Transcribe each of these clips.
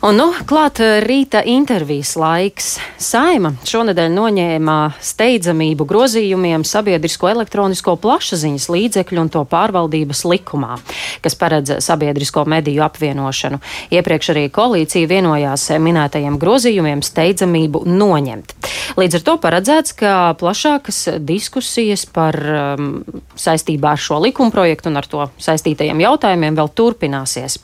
Un nu, klāt rīta intervijas laiks. Saima šonadēļ noņēma steidzamību grozījumiem sabiedrisko elektronisko plašsaziņas līdzekļu un to pārvaldības likumā, kas paredz sabiedrisko mediju apvienošanu. Iepriekš arī koalīcija vienojās minētajiem grozījumiem steidzamību noņemt. Līdz ar to paredzēts, ka plašākas diskusijas par um, saistībā ar šo likumprojektu un ar to saistītajiem jautājumiem vēl turpināsies.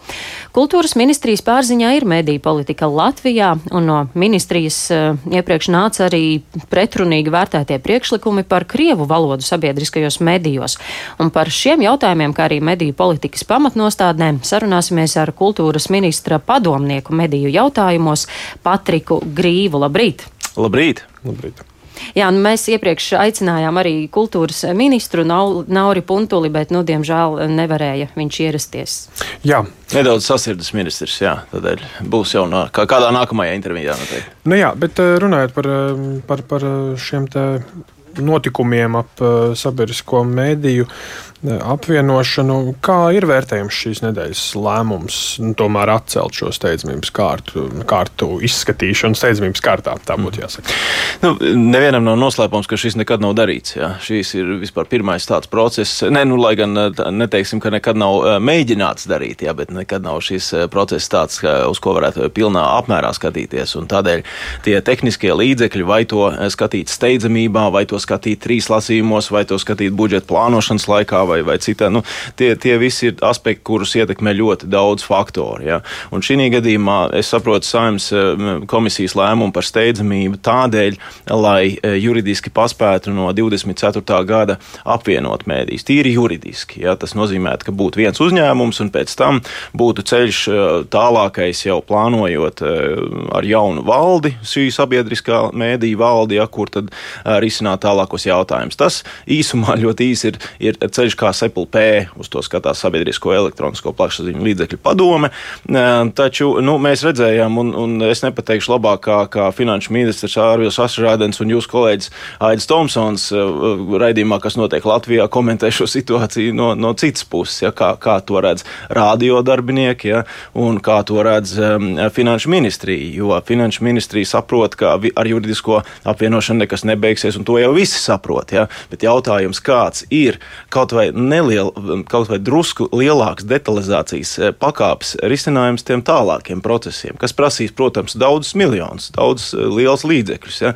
Kultūras ministrijas pārziņā ir mediju politika Latvijā, un no ministrijas uh, iepriekš nāca arī pretrunīgi vērtētie priekšlikumi par krievu valodu sabiedriskajos medijos. Un par šiem jautājumiem, kā arī mediju politikas pamatnostādnēm, sarunāsimies ar kultūras ministra padomnieku mediju jautājumos Patriku Grīvu. Labrīt! Labrīt! Labrīt. Jā, nu mēs iepriekš aicinājām arī kultūras ministru Nauri Puntuli, bet, nu, diemžēl nevarēja viņš ierasties. Jā. Nedaudz sasirdas ministrs, jā, tādēļ būs jau nā, kā, kādā nākamajā intervijā. Noteikti. Nu jā, bet eh, runājot par, eh, par, par šiem te notikumiem ap sabiedrisko mediju uh, apvienošanu. Kā ir vērtējums šīs nedēļas lēmums, nu, tomēr atcelt šo steidzamības kārtu, kārtu izskatīšanu steidzamības kārtā? Tā būtu jāsaka. Nu, nevienam nav noslēpums, ka šis nekad nav darīts. Jā. Šīs ir vispār pirmais tāds process. Ne, nu, lai gan neteiksim, ka nekad nav mēģināts darīt, jā, bet nekad nav šis process tāds, uz ko varētu pilnā apmērā skatīties. Un tādēļ tie tehniskie līdzekļi, vai to skatīt steidzamībā, vai to skatīt trīs lasījumos, vai to skatīt budžeta plānošanas laikā, vai, vai citā. Nu, tie, tie visi ir aspekti, kurus ietekmē ļoti daudz faktoru. Ja. Un šī gadījumā es saprotu saimnes komisijas lēmumu par steidzamību tādēļ, lai e, juridiski paspētu no 24. gada apvienot mēdīs. Tīri juridiski. Ja. Tas nozīmē, ka būtu viens uzņēmums un pēc tam būtu ceļš e, tālākais jau plānojot ar jaunu valdi, šī sabiedriskā mēdīja valdi, ja, kur tad risināt tālāk tālākos jautājumus. Tas īsumā ļoti īsi ir, ir ceļš, kā SEPLP uz to skatās sabiedrisko elektronisko plašsaziņu līdzekļu padome. Taču nu, mēs redzējām, un, un es nepateikšu labāk kā, kā finanšu ministrs Ārvils Ašrādens un jūsu kolēģis Aidis Tomsons raidījumā, kas notiek Latvijā, komentē šo situāciju no, no citas puses, ja, kā, kā to redz radiodarbinieki ja, un kā to redz um, finanšu ministrija. Jo finanšu ministrija saprot, ka ar juridisko apvienošanu nekas nebeigsies, un to jau visi saprot. Ja? Bet jautājums, kāds ir kaut vai neliela, kaut vai drusku lielāks detalizācijas eh, pakāpes risinājums tiem tālākiem procesiem, kas prasīs, protams, daudzus miljonus, daudzus eh, liels līdzekļus. Ja?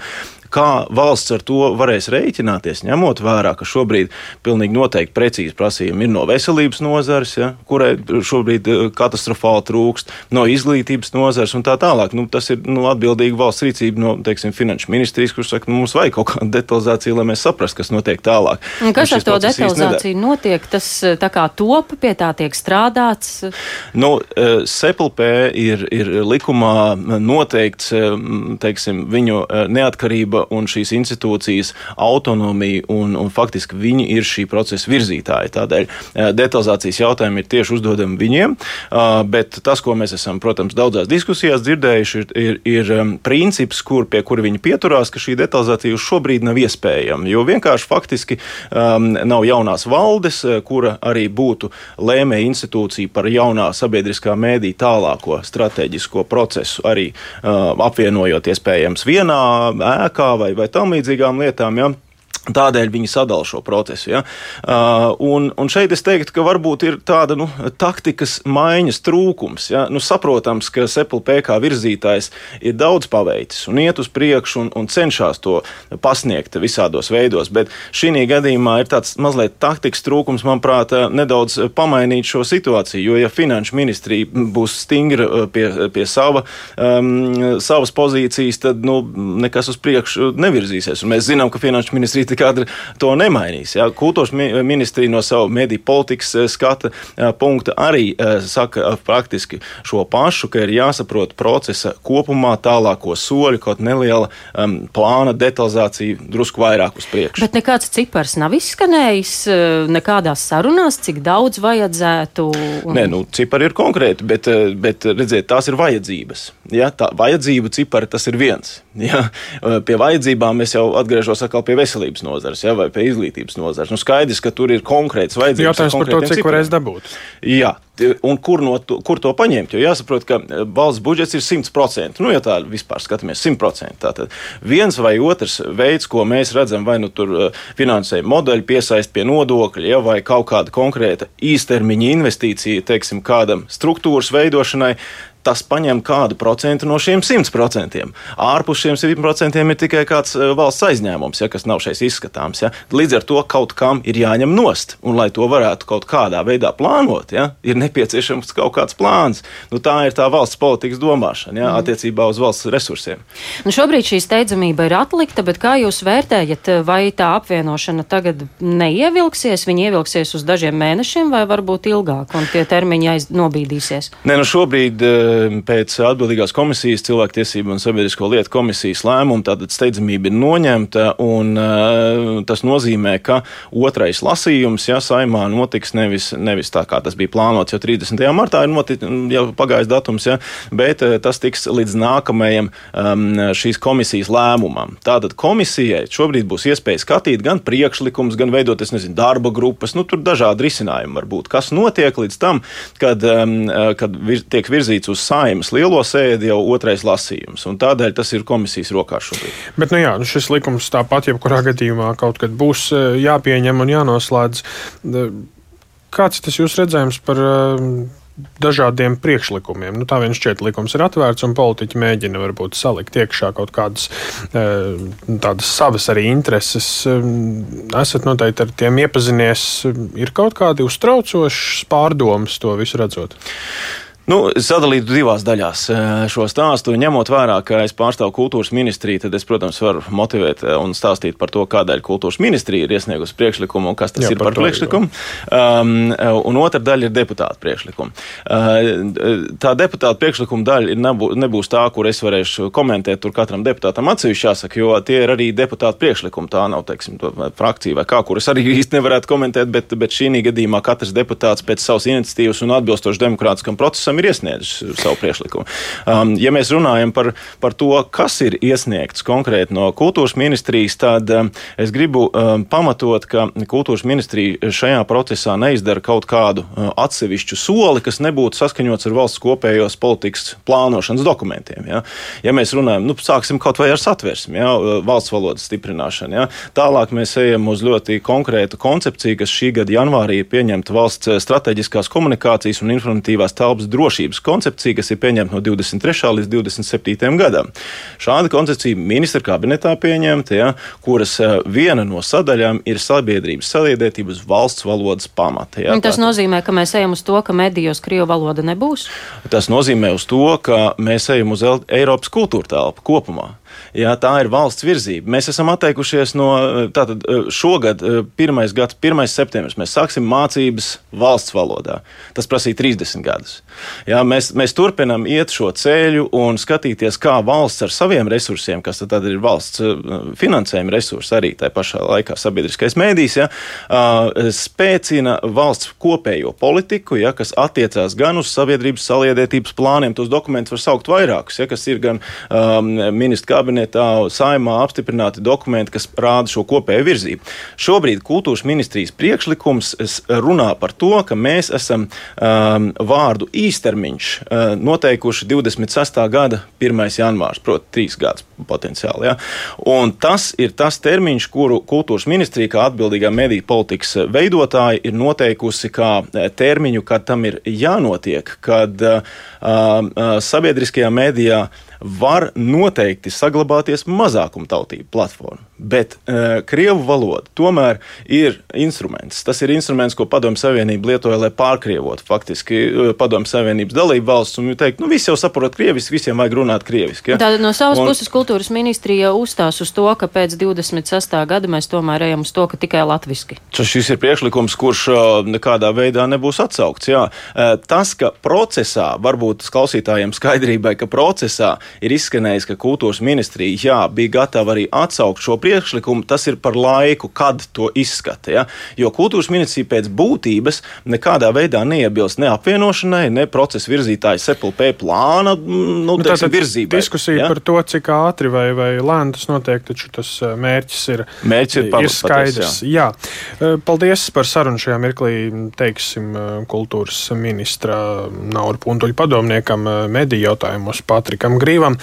Kā valsts ar to varēs rēķināties, ņemot vērā, ka šobrīd pilnīgi noteikti precīzi prasījumi ir no veselības nozares, ja, kurai šobrīd eh, katastrofāli trūkst, no izglītības nozares un tā tālāk. Nu, tas ir nu, atbildīga valsts rīcība no teiksim, finanšu ministrijas, kurš saka, nu, mums vajag kaut kādu detalizāciju, lai mēs saprastu, kas notiek tālāk. Un kas ar to detalizāciju notiek? Tas eh, tā kā top, pie tā tiek strādāts? Nu, eh, SEPLP ir, ir likumā noteikts teiksim, viņu neatkarība neatkarība un šīs institūcijas autonomija, un, un faktiski viņi ir šī procesa virzītāji. Tādēļ eh, detalizācijas jautājumi ir tieši uzdodami viņiem, eh, bet tas, ko mēs esam, protams, daudzās diskusijās dzirdējuši, ir, ir, ir um, princips, kur, pie kura viņi pieturās, ka šī detalizācija uz šobrīd nav iespējama, jo vienkārši faktiski um, nav jaunās valdes, eh, kura arī būtu lēmēja institūcija par jaunā sabiedriskā mēdī tālāko strateģisko procesu, arī uh, apvienojot iespējams vienā ēkā vai, vai tam līdzīgām lietām. Ja? Tādēļ viņi sadala šo procesu. Ja? Uh, un, un šeit es teiktu, ka varbūt ir tāda nu, taktikas maiņas trūkums. Ja? Nu, saprotams, ka SEPLP kā virzītājs ir daudz paveicis un iet uz priekšu un, un cenšas to pasniegt visādos veidos, bet šī gadījumā ir tāds mazliet taktikas trūkums, manuprāt, nedaudz pamainīt šo situāciju. Jo, ja finanšu ministrija būs stingra uh, pie, pie sava, um, savas pozīcijas, tad nu, nekas uz priekšu nevirzīsies. Un mēs zinām, ka finanšu ministrija nekādi to nemainīs. Ja? Kultūras ministrija no savu mediju politikas eh, skata eh, punkta arī eh, saka praktiski šo pašu, ka ir jāsaprot procesa kopumā tālāko soļu, kaut neliela um, plāna detalizācija drusku vairāk uz priekšu. Bet nekāds cipars nav izskanējis nekādās sarunās, cik daudz vajadzētu. Un... Nē, nu, cipari ir konkrēti, bet, bet redziet, tās ir vajadzības. Ja? Tā vajadzību cipari tas ir viens. Ja? Pie vajadzībām es jau atgriežos atkal pie veselības veselības nozares ja, vai pie izglītības nozares. Nu, skaidrs, ka tur ir konkrēts vajadzības. Jautājums par to, cik varēs dabūt. Jā, Un kur, no to, kur to paņemt? Jo jāsaprot, ka valsts budžets ir 100%. Nu, ja tā vispār skatāmies, 100%. Tātad viens vai otrs veids, ko mēs redzam, vai nu tur finansējuma modeļi piesaist pie nodokļa, ja, vai kaut kāda konkrēta īstermiņa investīcija, teiksim, kādam struktūras veidošanai, tas paņem kādu procentu no šiem 100%. Ārpus šiem 100% ir tikai kāds eh, valsts aizņēmums, ja, kas nav šeit izskatāms. Ja. Līdz ar to kaut kam ir jāņem nost, un lai to varētu kaut kādā veidā plānot, ja, ir nepieciešams kaut kāds plāns. Nu, tā ir tā valsts politikas domāšana ja, mm. attiecībā uz valsts resursiem. Nu, šobrīd šī steidzamība ir atlikta, bet kā jūs vērtējat, vai tā apvienošana tagad neievilksies, viņi ievilksies uz dažiem mēnešiem vai varbūt ilgāk, un tie termiņi aiz nobīdīsies? Ne, nu šobrīd uh, pēc atbildīgās komisijas, cilvēktiesību un sabiedrisko lietu komisijas lēmuma, tātad steidzamība ir noņemta, un uh, tas nozīmē, ka otrais lasījums, ja saimā notiks nevis, nevis tā, kā tas bija plānots jau 30. martā, ir notic, jau pagājis datums, ja, bet uh, tas tiks līdz nākamajam um, šīs komisijas lēmumam. Tātad komisijai šobrīd būs iespēja skatīt gan priekšlikums, gan veidot, nezinu, darba grupas, nu tur dažādi risinājumi var būt. Kas notiek līdz tam, kad, um, kad vir, tiek virzīts uz saimas lielo sēdi jau otrais lasījums. Tādēļ tas ir komisijas rokās šobrīd. Bet nu jā, nu šis likums tāpat, jebkurā gadījumā kaut kad būs eh, jāpieņem un jānoslēdz. Kāds tas jūs redzējums par eh, dažādiem priekšlikumiem. Nu, tā viens šķiet, likums ir atvērts, un politiķi mēģina varbūt salikt iekšā kaut kādas eh, tādas savas arī intereses. Esat noteikti ar tiem iepazinies. Ir kaut kādi uztraucoši pārdomas to visu redzot? Nu, sadalītu divās daļās šo stāstu. Ņemot vērā, ka es pārstāvu kultūras ministriju, tad es, protams, varu motivēt un stāstīt par to, kādēļ kultūras ministrija ir iesniegusi priekšlikumu un kas tas Jā, ir par, par priekšlikumu. Um, un otra daļa ir deputāta priekšlikuma. Uh, tā deputāta priekšlikuma daļa nebū, nebūs tā, kur es varēšu komentēt tur katram deputātam atsevišķi jāsaka, jo tie ir arī deputāta priekšlikumi. Tā nav, teiksim, frakcija vai kā, kuras arī īsti nevarētu komentēt, bet, bet šī gadījumā katrs deputāts pēc savas iniciatīvas un atbilstoši demokrātiskam procesam ir iesniedzis savu priekšlikumu. Um, ja mēs runājam par, par to, kas ir iesniegts konkrēti no kultūras ministrijas, tad um, es gribu um, pamatot, ka kultūras ministrija šajā procesā neizdara kaut kādu uh, atsevišķu soli, kas nebūtu saskaņots ar valsts kopējos politikas plānošanas dokumentiem. Ja, ja mēs runājam, nu, sāksim kaut vai ar satversmi, ja, uh, valsts valodas stiprināšanu. Ja. Tālāk mēs ejam uz ļoti konkrētu koncepciju, kas šī gada janvārī ir pieņemta valsts uh, strateģiskās komunikācijas un informatīvās telpas drošības drošības koncepcija, kas ir pieņemta no 23. līdz 27. gadam. Šāda koncepcija ministra kabinetā pieņemta, ja, kuras eh, viena no sadaļām ir sabiedrības saliedētība uz valsts valodas pamata. Ja, tas nozīmē, ka mēs ejam uz to, ka medijos krievu valoda nebūs? Tas nozīmē uz to, ka mēs ejam uz Eiropas kultūra telpu kopumā. Jā, tā ir valsts virzība. Mēs esam atteikušies no tātad šogad, 1. gads, 1. septembris. Mēs sāksim mācības valsts valodā. Tas prasīja 30 gadus. Jā, mēs, mēs turpinām iet šo ceļu un skatīties, kā valsts ar saviem resursiem, kas tad ir valsts finansējuma resursi, arī tajā pašā laikā sabiedriskais mēdījis, ja, spēcina valsts kopējo politiku, ja, kas attiecās gan uz sabiedrības saliedētības plāniem. Tos dokumentus var saukt vairākus, ja, kas ir gan um, ministra kabinetā, saimā apstiprināti dokumenti, kas rāda šo kopējo virzību. Šobrīd kultūras ministrijas priekšlikums runā par to, ka mēs esam um, vārdu īstermiņš uh, noteikuši 26. gada 1. janvārs, proti, trīs gadus potenciāli. Ja? Un tas ir tas termiņš, kuru kultūras ministrija, kā atbildīgā mediju politikas veidotāja, ir noteikusi kā uh, termiņu, kad tam ir jānotiek, kad uh, uh, sabiedriskajā medijā var noteikti saglabāties mazākumtautību platforma. Bet uh, krievu valoda tomēr ir instruments. Tas ir instruments, ko Padomju Savienība lietoja, lai pārkrievotu faktiski uh, Padomju Savienības dalību valsts un teikt, nu visi jau saprot krieviski, visiem vajag runāt krieviski. Ja? Tātad no savas un, puses kultūras ministrija uzstās uz to, ka pēc 26. gada mēs tomēr ejam uz to, ka tikai latviski. Šis ir priekšlikums, kurš uh, nekādā veidā nebūs atsaukts. Jā. Tas, ka procesā, varbūt klausītājiem skaidrībai, ka procesā ir izskanējis, ka kultūras ministrija jā, bija gatava arī atsaukt šo priekšlikumu. Tas ir par laiku, kad to izskata. Ja? Jo kultūras ministrija pēc būtības nekādā veidā neiebilst ne apvienošanai, ne procesa virzītāja SEPLP plāna mm, nu, teiksim, virzībai. Diskusija ja? par to, cik ātri vai, vai lēni tas notiek, taču tas eh, mērķis ir, mērķis ir, ir skaidrs. Paties, jā. jā. Eh, paldies par sarunu šajā mirklī, teiksim, eh, kultūras ministra Nauru Puntuļu padomniekam mediju jautājumos Patrikam Grīvam.